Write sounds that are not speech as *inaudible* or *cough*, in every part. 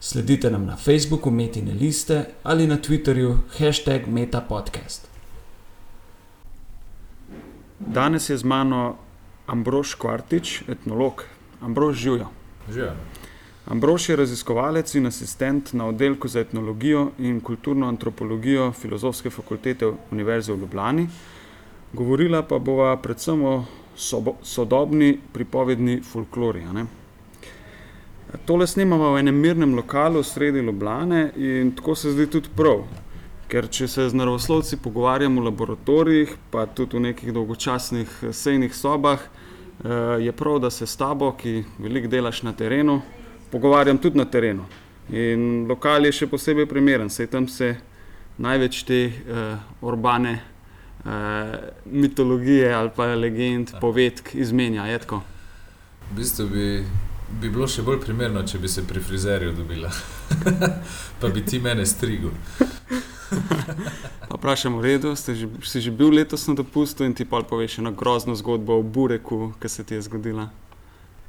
Sledite nam na Facebooku Metine liste ali na Twitterju hashtag MetaPodcast. Danes je z mano Ambrož Kvartič, etnolog. Ambrož živijo. Živijo. Ambrož je raziskovalec in asistent na oddelku za etnologijo in kulturno antropologijo Filozofske fakultete Univerze v Ljubljani. Govorila pa bova predvsem o sobo, sodobni pripovedni folklori. Tole snemamo v enem mirnem lokalu sredi Ljubljane in tako se zdi tudi prav. Ker če se z naravoslovci pogovarjamo v laboratorijih, pa tudi v nekih dolgočasnih sejnih sobah, je prav, da se s tabo, ki veliko delaš na terenu, pogovarjam tudi na terenu. In lokal je še posebej primeren, saj tam se največ te uh, urbane uh, mitologije ali pa legend, povedk izmenja. V bistvu bi bi bilo še bolj primerno, če bi se pri frizerju dobila, *laughs* pa bi ti mene strigel. *laughs* Vprašam, v redu, že, si že bil letos na dopustu in ti pa poveš eno grozno zgodbo o Bureku, ki se ti je zgodila.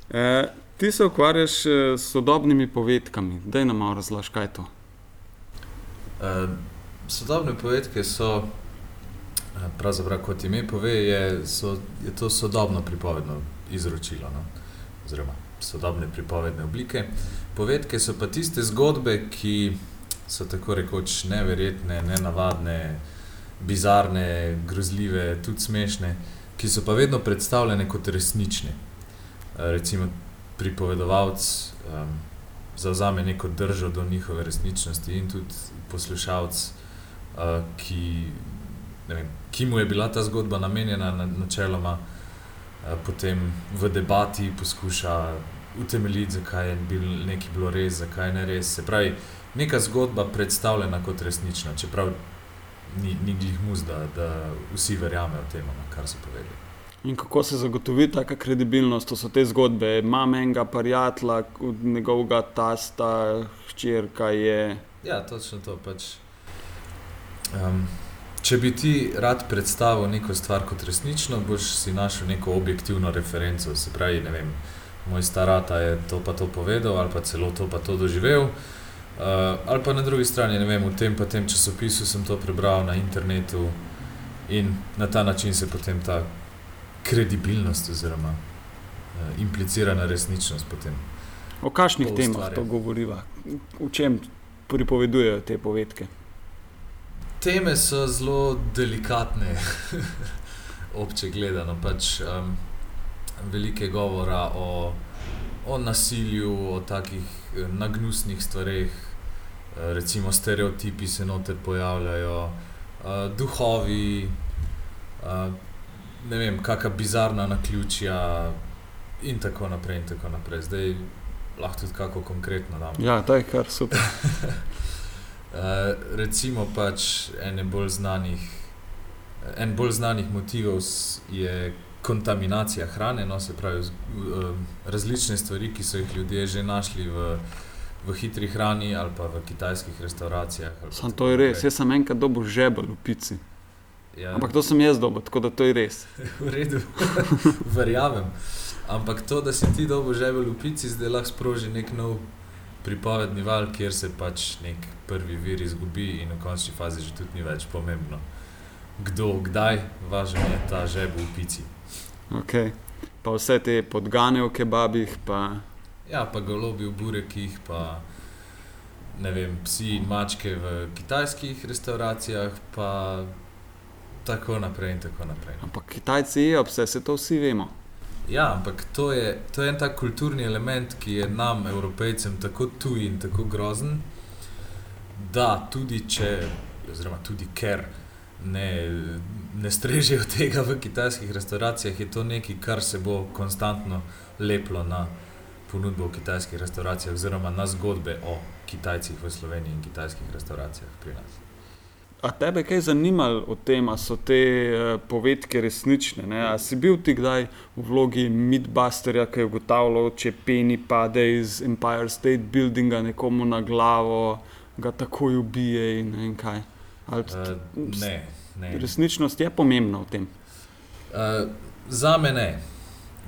E, ti se ukvarjaš e, s sodobnimi povedkami, da nam malo razloži, kaj je to. E, sodobne povedke so, e, pravzaprav kot ime pove, je, so, je to sodobno pripovedno izročilo. No? Oziroma, sodobne pripovedne oblike. Povedke so pa tiste zgodbe, ki so tako rekoč neverjetne, nenavadne, bizarne, grozljive, tudi smešne, ki so pa vedno predstavljene kot resnične. Recimo, pripovedovalec um, zauzame neko držo do njihove resničnosti, in tudi poslušalec, uh, ki, ki mu je bila ta zgodba namenjena, načeloma. Na potem v debati poskuša utemeljiti, zakaj je bil nekaj bilo res, zakaj ne res. Se pravi, neka zgodba predstavljena kot resnična, čeprav ni, ni glih mus, da, da vsi verjamejo temu, kar so povedali. In kako se zagotovi ta kredibilnost, to so te zgodbe, imamo enega prijatelja, njegovega tasta, hčerka je. Ja, točno to pač. Um, Če bi ti rad predstavil neko stvar kot resnično, boš si našel neko objektivno referenco. Se pravi, ne vem, moj starata je to pa to povedal, ali pa celo to pa to doživel. Uh, ali pa na drugi strani, ne vem, v tem pa tem časopisu sem to prebral na internetu in na ta način se potem ta kredibilnost oziroma uh, implicirana resničnost potem. O kakšnih temah to govoriva? V čem pripovedujejo te povedke? Teme so zelo delikatne, *laughs* obče gledano. Pač, um, veliko je govora o, o nasilju, o takih eh, nagnusnih stvareh, eh, recimo stereotipi se noter pojavljajo, uh, duhovi, uh, ne vem, kakšna bizarna naključja. In tako naprej, in tako naprej. Zdaj lahko tudi kako konkretno damo. Ja, to je kar super. *laughs* Eh, recimo, pač bolj znanih, en bolj znanih motivov je kontaminacija hrane, no, se pravi, uh, različne stvari, ki so jih ljudje že našli v, v hitri hrani ali pa v kitajskih restauracijah. Sam to je res, jaz sem enkrat dobil žebel v pici. Ja. Ampak to sem jaz dobil, tako da to je res. *laughs* v redu, *laughs* verjamem. Ampak to, da si ti dobil žebel v pici, zdaj lahko sproži nek nov pripovedni val, kjer se pač nek prvi vir izgubi, in v končni fazi že tudi ni več pomembno, kdo, kdaj, važno je ta žeb v pici. Okay. Pa vse te podgane v kebabih. Pa... Ja, pa golobi v burekih, pa ne vem, psi in mačke v kitajskih restauracijah, pa tako naprej in tako naprej. Ampak Kitajci jedo vse, se to vsi vemo. Ja, ampak to je, to je en tak kulturni element, ki je nam, evropejcem, tako tuj in tako grozen, da tudi če, oziroma tudi ker ne, ne strežejo *laughs* tega v kitajskih restauracijah, je to nekaj, kar se bo konstantno leplo na ponudbo v kitajskih restauracijah, oziroma na zgodbe o Kitajcih v Sloveniji in kitajskih restauracijah pri nas. A tebe kaj zanimalo o tem, ali so te uh, povedke resnične? Ne? A si bil ti kdaj v vlogi Midbusterja, ki je ugotavljal, če peni pade iz Empire State Buildinga nekomu na glavo, ga takoj ubije in, in kaj? Ali, Uh, ne, ne. resničnost je pomembna v tem. Uh, za me ne.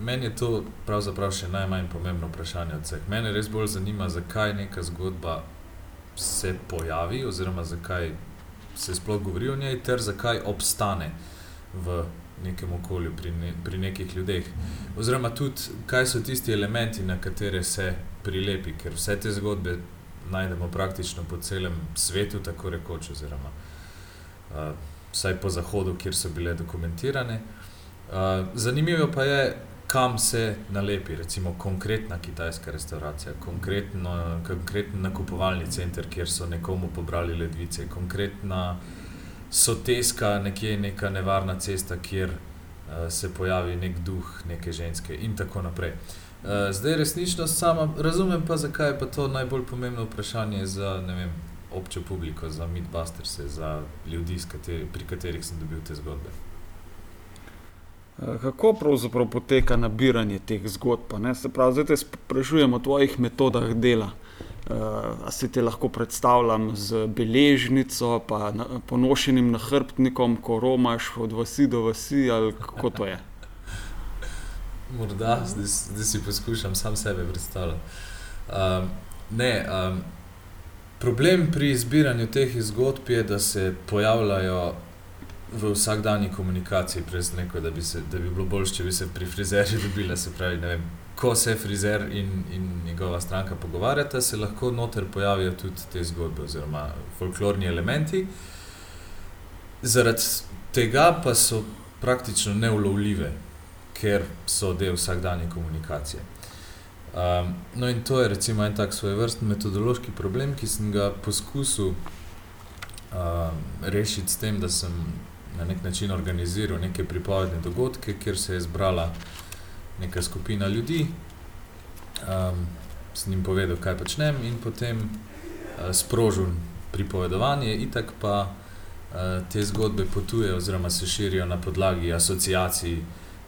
Meni je to pravzaprav še najmanj pomembno vprašanje od vseh. Mene res bolj zanima, zakaj neka zgodba se pojavi, oziroma zakaj se sploh govori o njej, ter zakaj obstane v nekem okolju, pri, ne, pri nekih ljudeh. Oziroma tudi, kaj so tisti elementi, na katere se prilepi, ker vse te zgodbe najdemo praktično po celem svetu, tako rekoč, oziroma uh, vsaj po zahodu, kjer so bile dokumentirane. Uh, zanimivo pa je, kam se nalepi, recimo konkretna kitajska restauracija, konkretno, konkreten nakupovalni center, kjer so nekomu pobrali ledvice, konkretna soteska, nekje neka nevarna cesta, kjer uh, se pojavi nek duh neke ženske in tako naprej. Uh, zdaj resničnost sama, razumem pa, zakaj je pa to najbolj pomembno vprašanje za vem, občo publiko, za Midbusters, za ljudi, kateri, pri katerih sem dobil te zgodbe. Eh, Kako pravzaprav poteka nabiranje teh zgodb? Ne? Se pravi, zdaj te sprašujem o tvojih metodah dela. Uh, a si te lahko predstavljam z beležnico, pa na, ponošenim nahrbtnikom, ko romaš od vasi do vasi, ali kako to je? Morda, zdaj, si poskušam sam sebe predstavljati. Um, ne, um, problem pri izbiranju teh zgodb je, da se pojavljajo v vsakdanji komunikaciji, sem rekel, da bi, se, da bi bilo bolje, če bi se pri frizerju dobile, se pravi, vem. Ko se frizer in, in njegova stranka pogovarjata, se lahko noter pojavijo tudi te zgodbe, oziroma folklorni elementi. Zaradi tega pa so praktično neulovljive, ker so del vsakdanje komunikacije. Um, no, in to je recimo en tak svoj vrsten metodološki problem, ki sem ga poskusil um, rešiti s tem, da sem na nek način organiziral neke pripovedne dogodke, kjer se je zbrala neka skupina ljudi, um, sem jim povedal, kaj počnem, in potem uh, sprožil pripovedovanje, itak pa uh, te zgodbe potujejo, oziroma se širijo na podlagi asociacij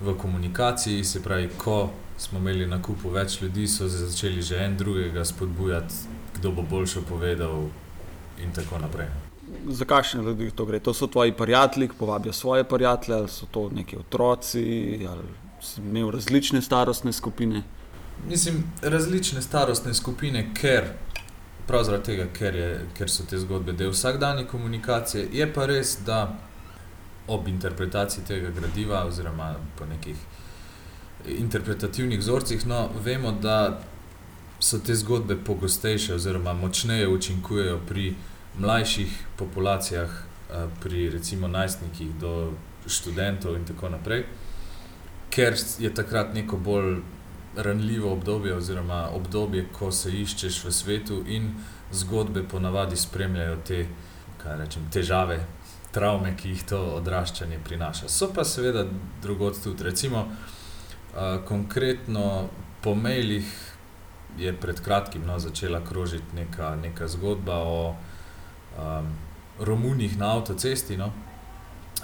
v komunikaciji. Se pravi, ko smo imeli na kupu več ljudi, so začeli že en drugega spodbujati, kdo bo boljše povedal, in tako naprej. Za kakšne ljudi to gre? To so tvoji prijatelji, ki povabijo svoje prijatelje, ali so to neki otroci, ali si imel različne starostne skupine. Mislim, različne starostne skupine, ker prav zaradi tega, ker, je, ker so te zgodbe del vsakdanje komunikacije, je pa res, da ob interpretaciji tega gradiva, oziroma po nekih interpretativnih vzorcih, no, vemo, da so te zgodbe pogostejše, oziroma močneje učinkujejo pri mlajših populacijah, eh, pri recimo najstnikih do študentov in tako naprej, ker je takrat neko bolj ranljivo obdobje, oziroma obdobje, ko se iščeš v svetu in zgodbe ponavadi spremljajo te, kaj rečem, težave, travme, ki jih to odraščanje prinaša. So pa seveda drugod tudi, recimo, uh, konkretno po mailih je pred kratkim no, začela krožiti neka, neka zgodba o um, Romunih na avtocesti, no,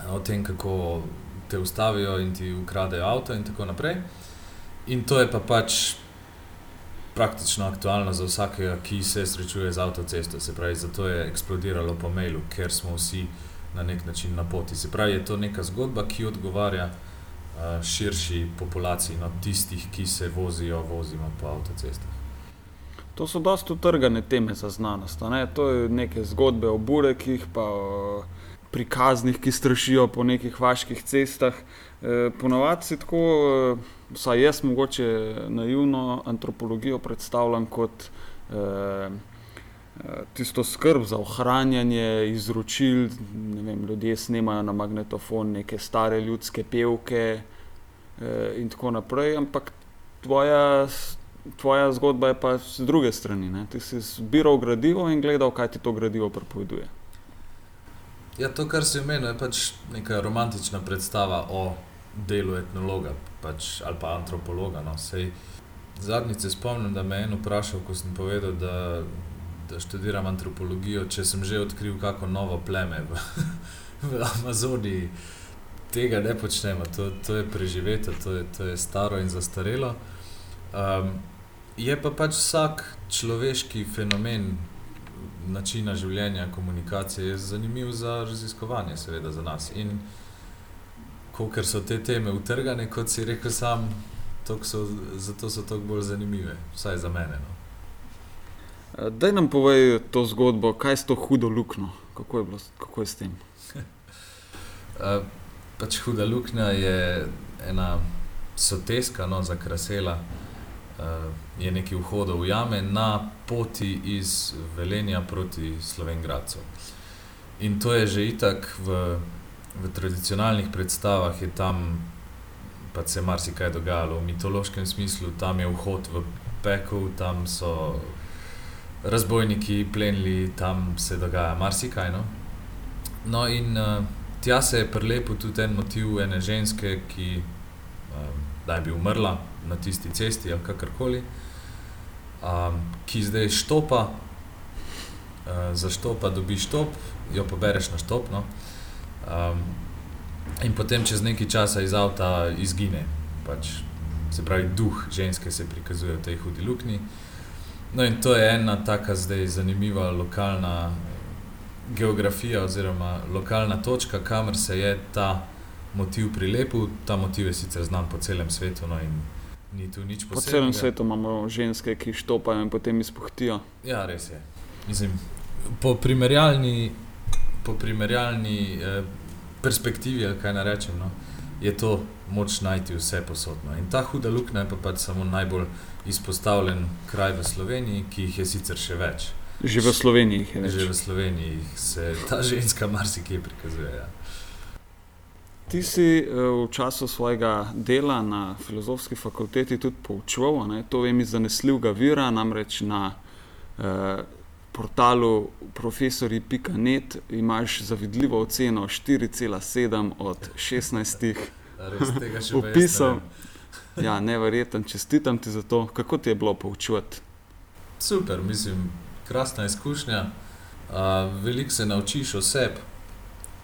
o tem, kako te ustavijo in ti ukradejo avto, in tako naprej. In to je pa pač praktično aktualno za vsakega, ki se srečuje z avtocesto. Se pravi, zato je eksplodiralo po mailu, ker smo vsi na nek način na poti. Se pravi, je to neka zgodba, ki odgovarja uh, širši populaciji, no, tistih, ki se vozijo, vozimo po avtocestah. To so dosta utrgane teme za znanost. Ne? To je neke zgodbe o burekih, pa o prikaznih, ki strašijo po nekih vaških cestah. E, Ponavadi si tako, e, vsaj jaz mogoče naivno antropologijo predstavljam kot e, e, tisto skrb za ohranjanje izročil. Vem, ljudje snemajo na magnetofon neke stare ljudske pevke e, in tako naprej, ampak tvoja tvoja zgodba je pa z druge strani. Ne? Ti si zbiral gradivo in gledal, kaj ti to gradivo pripoveduje. Ja, to, kar si omenil, je pač neka romantična predstava o delu etnologa pač, ali pa antropologa. No. Sej, zadnjič se spomnim, da me je en vprašal, ko sem povedal, da da študiram antropologijo, če sem že odkril kako novo pleme v, *laughs* v Amazoniji. Tega ne počnemo, to, to je preživeto, to je, to je staro in zastarelo. Um, je pa pač vsak človeški fenomen, načina življenja, komunikacije, zanimiv za raziskovanje, seveda za nas. In ker so te teme utrgane, kot si rekel, sam, so, zato so tako bolj zanimive, vsaj za mene. No. Daj nam povej to zgodbo, kaj je to hudo luknjo, kako je, bilo, kako je s tem. *laughs* pač huda luknja je ena soteska, no, za krasela. Uh, je nekaj vhodov v jame na poti iz Velenja proti Slovenki. In to je že itak v, v tradicionalnih predstavah, je tam pa se marsikaj dogajalo v mitološkem smislu, tam je vhod v pekel, tam so razbojniki plenili, tam se dogaja marsikaj. No, no in uh, tja se je prelepil tudi en motiv ene ženske, ki uh, bi umrla na tisti cesti ali kakorkoli, um, ki zdaj štopa, uh, za štopa dobiš štop, jo pobereš na štop. No, um, In potem čez nekaj časa iz avta izgine, pač, se pravi, duh ženske se prikazuje v tej hudi luknji. No, in to je ena tako zdaj zanimiva lokalna geografija, oziroma lokalna točka, kamor se je ta motiv prilepil. Ta motiv je sicer znan po celem svetu. No, Ni tu nič posebnega. Po celem svetu imamo ženske, ki štopajo in potem izpuhtijo. Ja, res je. Mislim, po primerjalni, po primerjalni eh, perspektivi, ali kaj naj rečem, no, je to moč najti vse posodno. In ta huda luknja je pa pač samo najbolj izpostavljen kraj v Sloveniji, ki jih je sicer še več. Že v Sloveniji jih je več. Že v Sloveniji se ta ženska marsikaj prikazuje. Ja. Ti si eh, v času svojega dela na filozofski fakulteti tudi poučeval, to vem iz zanesljivega vira, namreč na eh, portalu profesori.net imaš zavidljivo oceno 4,7 od 16 opisov. Ja, nevreten, čestitam ti za to. Kako ti je bilo poučevati? Super, mislim, krasna izkušnja. Uh, Veliko se naučiš o sebi,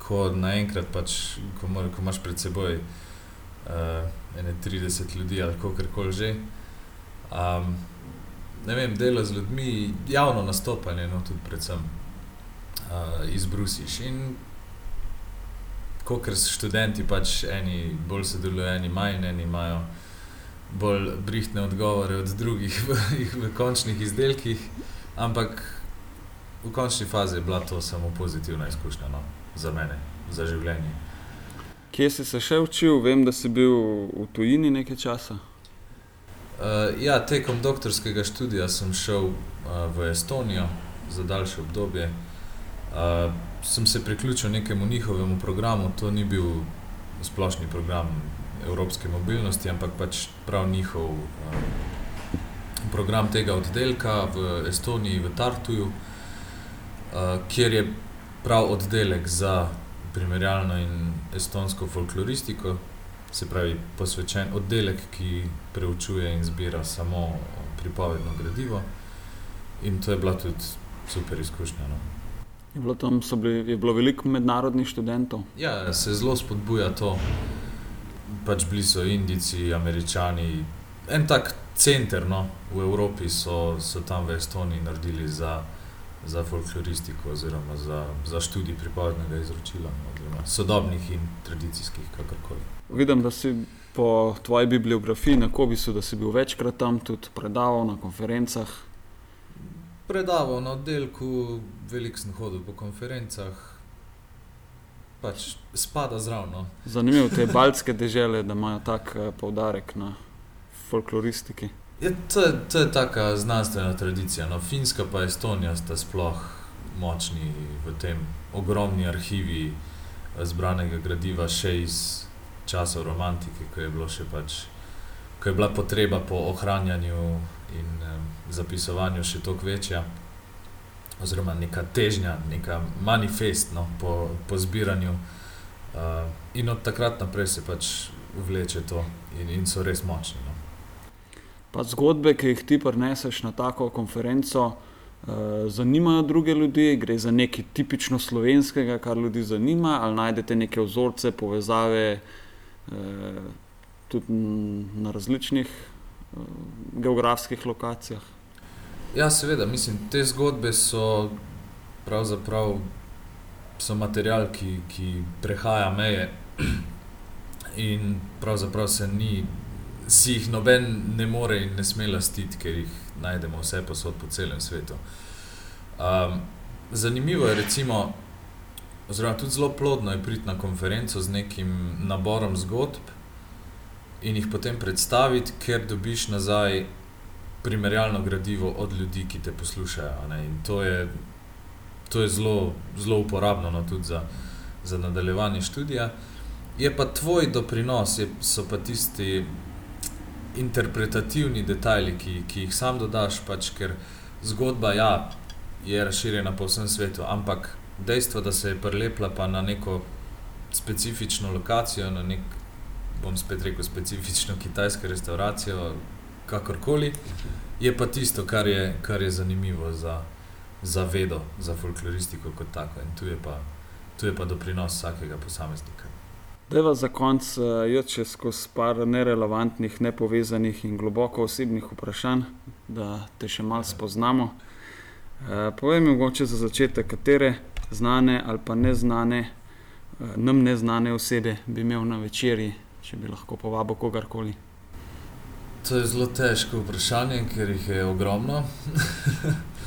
ko naenkrat, pač, ko, mora, ko imaš pred seboj uh, 30 ljudi ali kar koli že. Um, ne vem, delo z ljudmi, javno nastopanje, no tudi predvsem uh, izbrusiš. In kot študenti, pač eni bolj sodelujo, eni manj, eni imajo bolj brihtne odgovore od drugih v, v končnih izdelkih, ampak v končni fazi je bila to samo pozitivna izkušnja no, za mene, za življenje. Kje si se še učil? Vem, da si bil v tujini nekaj časa. Uh, ja, tekom doktorskega študija sem šel uh, v Estonijo za daljše obdobje. Uh, sem se priključil nekemu njihovemu programu, to ni bil splošni program evropske mobilnosti, ampak pač prav njihov um, program tega oddelka v Estoniji, v Tartuju, uh, kjer je prav oddelek za primerjalno in estonsko folkloristiko, se pravi posvečen oddelek, ki preučuje in zbira samo pripovedno gradivo. In to je bila tudi super izkušnja. No. Je bilo tam bili, je bilo veliko mednarodnih študentov? Ja, se zelo spodbuja to pač bili so Indijci, Američani, en tak center no, v Evropi so, so tam v Estoniji naredili za, za folkloristiko oziroma za, za študij pripovednega izročila, no, sodobnih in tradicijskih, kakorkoli. Vidim, da si po tvoji bibliografiji na Kobisu, da si bil večkrat tam tudi predaval na konferencah. Predaval na oddelku, veliko sem hodil po konferencah, pač spada zraven. No. Zanimivo je te baltske države, da imajo tak uh, poudarek na folkloristiki. Je, to, to je taka znanstvena tradicija. No. Finska in Estonija sta sploh močni v tem ogromni arhivi eh, zbranega gradiva, še iz časov romantike, ko je, še pač, ko je bila potreba po ohranjanju in um, zapisovanju še toliko večja oziroma neka težnja, neka manifest no, po, po zbiranju. Uh, in od takrat naprej se pač vleče to in, in so res močni. No. Pa zgodbe, ki jih ti preneseš na tako konferenco, zanimajo druge ljudi, gre za nekaj tipično slovenskega, kar ljudi zanima, ali najdete neke vzorce, povezave uh, tudi na različnih uh, geografskih lokacijah. Ja, seveda, mislim, te zgodbe so pravzaprav so material, ki, ki prehaja meje *clears throat* in pravzaprav se ni, si jih noben ne more in ne sme lastiti, ker jih najdemo vse posod po celem svetu. Um, zanimivo je, recimo, oziroma tudi zelo plodno je priti na konferenco z nekim naborom zgodb in jih potem predstaviti, ker dobiš nazaj primerjalno gradivo od ljudi, ki te poslušajo. In to je, to je zelo, zelo uporabno no, tudi za, za nadaljevanje študija. Je pa tvoj doprinos, je, so pa tisti interpretativni detajli, ki, ki jih sam dodaš, pač, ker zgodba ja, je razširjena po vsem svetu, ampak dejstvo, da se je prelepla pa na neko specifično lokacijo, na nek, bom spet rekel, specifično kitajsko restauracijo, kakorkoli, je pa tisto, kar je, kar je zanimivo za, za vedo, za folkloristiko kot tako. In tu je pa, tu je pa doprinos vsakega posameznika. Deva za konec, uh, jaz če skozi par nerelevantnih, nepovezanih in globoko osebnih vprašanj, da te še malo spoznamo. Uh, povej mi, mogoče za začetek, katere znane ali pa neznane, uh, nam neznane osebe bi imel na večerji, če bi lahko povabil kogarkoli. To je zelo težko vprašanje, ker jih je ogromno.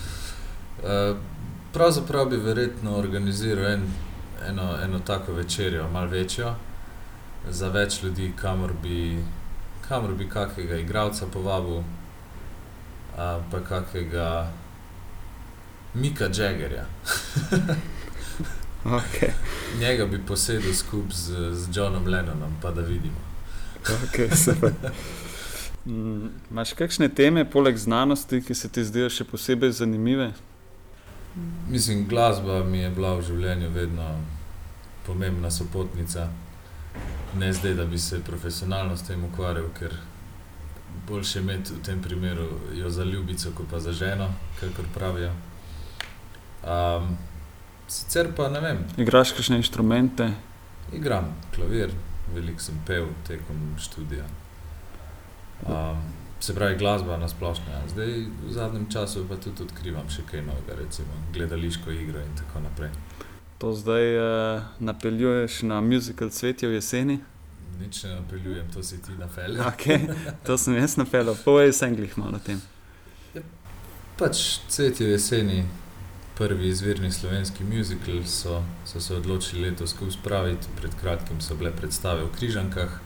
*laughs* Pravzaprav bi verjetno organiziral en, eno, eno tako večerjo, malo večjo, za več ljudi, kamor bi, kamor bi kakega igralca povabil, pa kakega Mika Jaggerja. *laughs* okay. Njega bi posedel skupaj z, z Johnom Lennonom, pa da vidimo. Okay, Imáš mm, kakšne teme, poleg znanosti, ki se ti zdijo še posebej zanimive? Mislim, glasba mi je bila v življenju vedno pomembna sopotnica ne zdaj, da bi se profesionalno s tem ukvarjal, ker boljše imeti v tem primeru jo za ljubico, kot pa za ženo, kako pravijo. Um, sicer pa ne vem. Igraš kakšne inštrumente? Igram klavir, veliko sem pel tekom študija. Um, se pravi, glasba na splošno. Ja. Zdaj, v zadnjem času pa tudi odkrivam še kaj novega, recimo gledališko igro in tako naprej. To zdaj uh, napeljuješ na muzikal Cvetje v jeseni? Nič ne napeljujem, to si ti napeljal. Okay, to sem jaz napeljal, povej vse englih malo o tem. Ja, pač Cvetje v jeseni, prvi izvirni slovenski muzikal, so, so se odločili letos skupaj spraviti. Pred kratkim so bile predstave v Križankah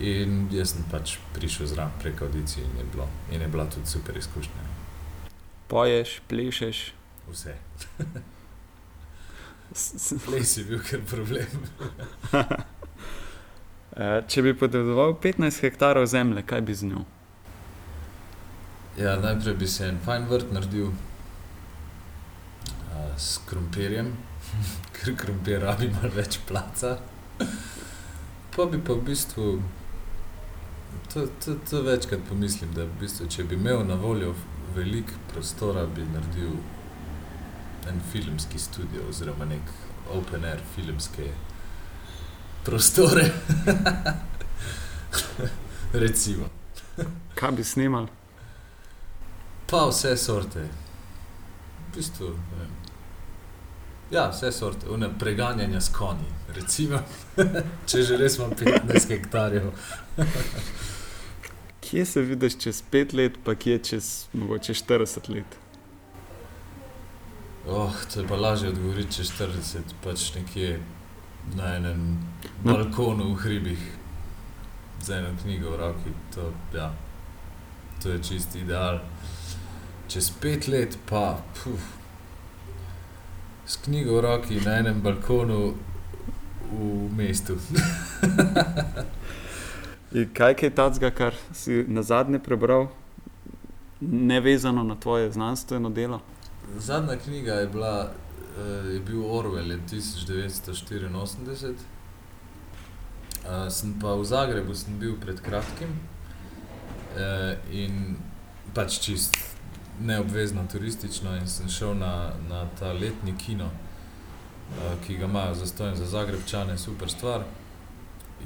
in jaz sem pač prišel zraven prek audicij in je, bilo, in je bila tudi super izkušnja. Poješ, plešeš. Vse. *laughs* Ples je bil kar problem. *laughs* Eh, če bi podedoval 15 hektarov zemlje, kaj bi z njo? Ja, najprej bi se en fajn vrt naredil uh, s krompirjem, *laughs* ker krompir rabi malo več placa. Pa bi pa v bistvu, to, to, to večkrat pomislim, da v bistvu, če bi imel na voljo veliko prostora, bi naredil en filmski studio oziroma nek open air filmske prostore. *laughs* Recimo. Kaj bi snimal? Pa vse sorte. V bistvu, ja, vse sorte, une preganjanja s konji, recimo, *laughs* če že res imam 15 hektarjev. *laughs* kje se vidiš čez 5 let, pa kje čez mogoče 40 let? Oh, to je pa lažje odgovoriti, če 40, pač nekje na enem no. balkonu v hribih, z eno knjigo v roki. To, ja, to je čisti ideal. Čez pet let pa, puf, s knjigo v roki na enem balkonu v mestu. *laughs* kaj je tacga, kar si na zadnje prebral, nevezano na tvoje znanstveno delo? Zadnja knjiga je, bila, uh, je bil Orwell 1984. Uh, sem pa v Zagrebu sem bil pred kratkim uh, in pač čist neobvezno turistično in sem šel na, na ta letni kino, uh, ki ga imajo za stojen za Zagrebčane, super stvar.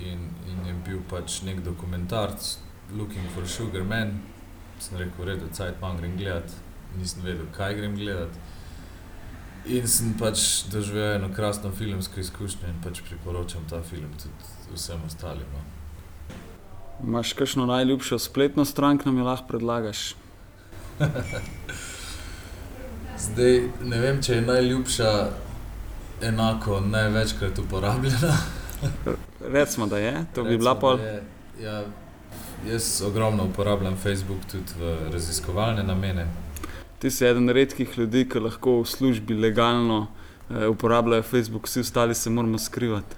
In, in je bil pač nek dokumentarc, Looking for Sugar Man. Sem rekel, redo, cajt manj grem gledat, nisem vedel, kaj grem gledat. In sem pač doživel eno krasno filmsko izkušnjo in pač priporočam ta film tudi vsem ostalim. No. Imaš kakšno najljubšo spletno stran, ki nam jo lahko predlagaš? *laughs* Zdaj ne vem, če je najljubša enako največkrat uporabljena. *laughs* Recimo, da je, to bi bila pol. Je, ja, jaz ogromno uporabljam Facebook tudi v raziskovalne namene. Ti si eden redkih ljudi, ki lahko v službi legalno eh, uporabljajo Facebook, vsi ostali se moramo skrivati.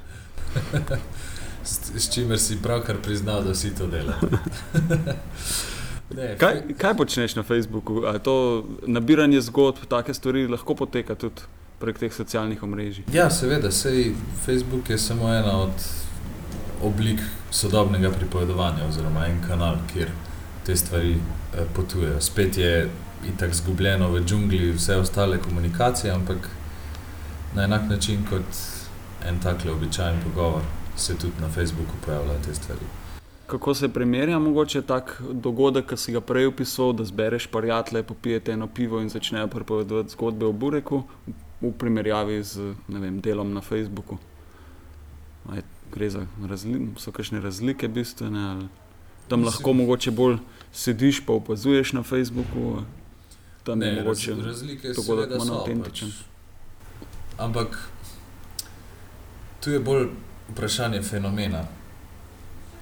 *laughs* S, s čimer si pravkar priznal, da si to delal. *laughs* Ne, kaj, kaj počneš na Facebooku? A je to nabiranje zgodb, take stvari lahko poteka tudi prek teh socialnih omrežij? Ja, seveda, sej Facebook je samo ena od oblik sodobnega pripovedovanja, oziroma en kanal, kjer te stvari eh, potujejo. Spet je itak zgubljeno v džungli vse ostale komunikacije, ampak na enak način kot en takle običajen pogovor se tudi na Facebooku pojavljajo te stvari. Kako se primerja mogoče tak dogodek, ki si ga prej opisal, da zbereš prijatelje, popijete eno pivo in začnejo pripovedovati zgodbe o Bureku, v primerjavi z vem, delom na Facebooku? Aj, gre za razli so kakšne razlike bistvene, ali tam lahko mogoče bolj sediš pa opazuješ na Facebooku, tam Ne, je mogoče razlike dogodek seveda manj avtentičen. Pač. Ampak tu je bolj vprašanje fenomena.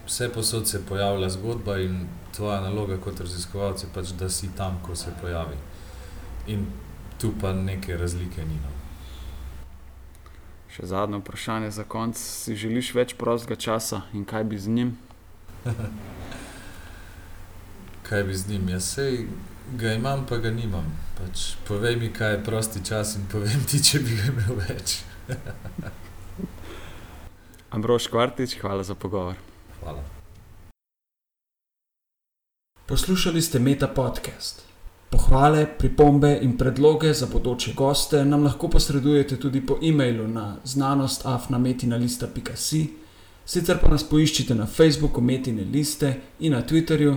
Vse posod se pojavlja zgodba in tvoja naloga kot raziskovalec je pač, da si tam, ko se pojavi. In tu pa neke razlike ni. No. Še zadnje vprašanje za konec. Si želiš več prostega časa in kaj bi z njim? *laughs* Kaj bi z njim? Jaz sej ga imam, pa ga nimam. Pač, povej mi, kaj je prosti čas in povem ti, če bi ga imel več. *laughs* Ambrož Kvartič, hvala za pogovor. Hvala. Poslušali ste Meta podcast. Pohvale, pripombe in predloge za bodoče goste nam lahko posredujete tudi po e-mailu na znanostafnametina.si, sicer pa nas poiščite na Facebooku Metine liste in na Twitterju,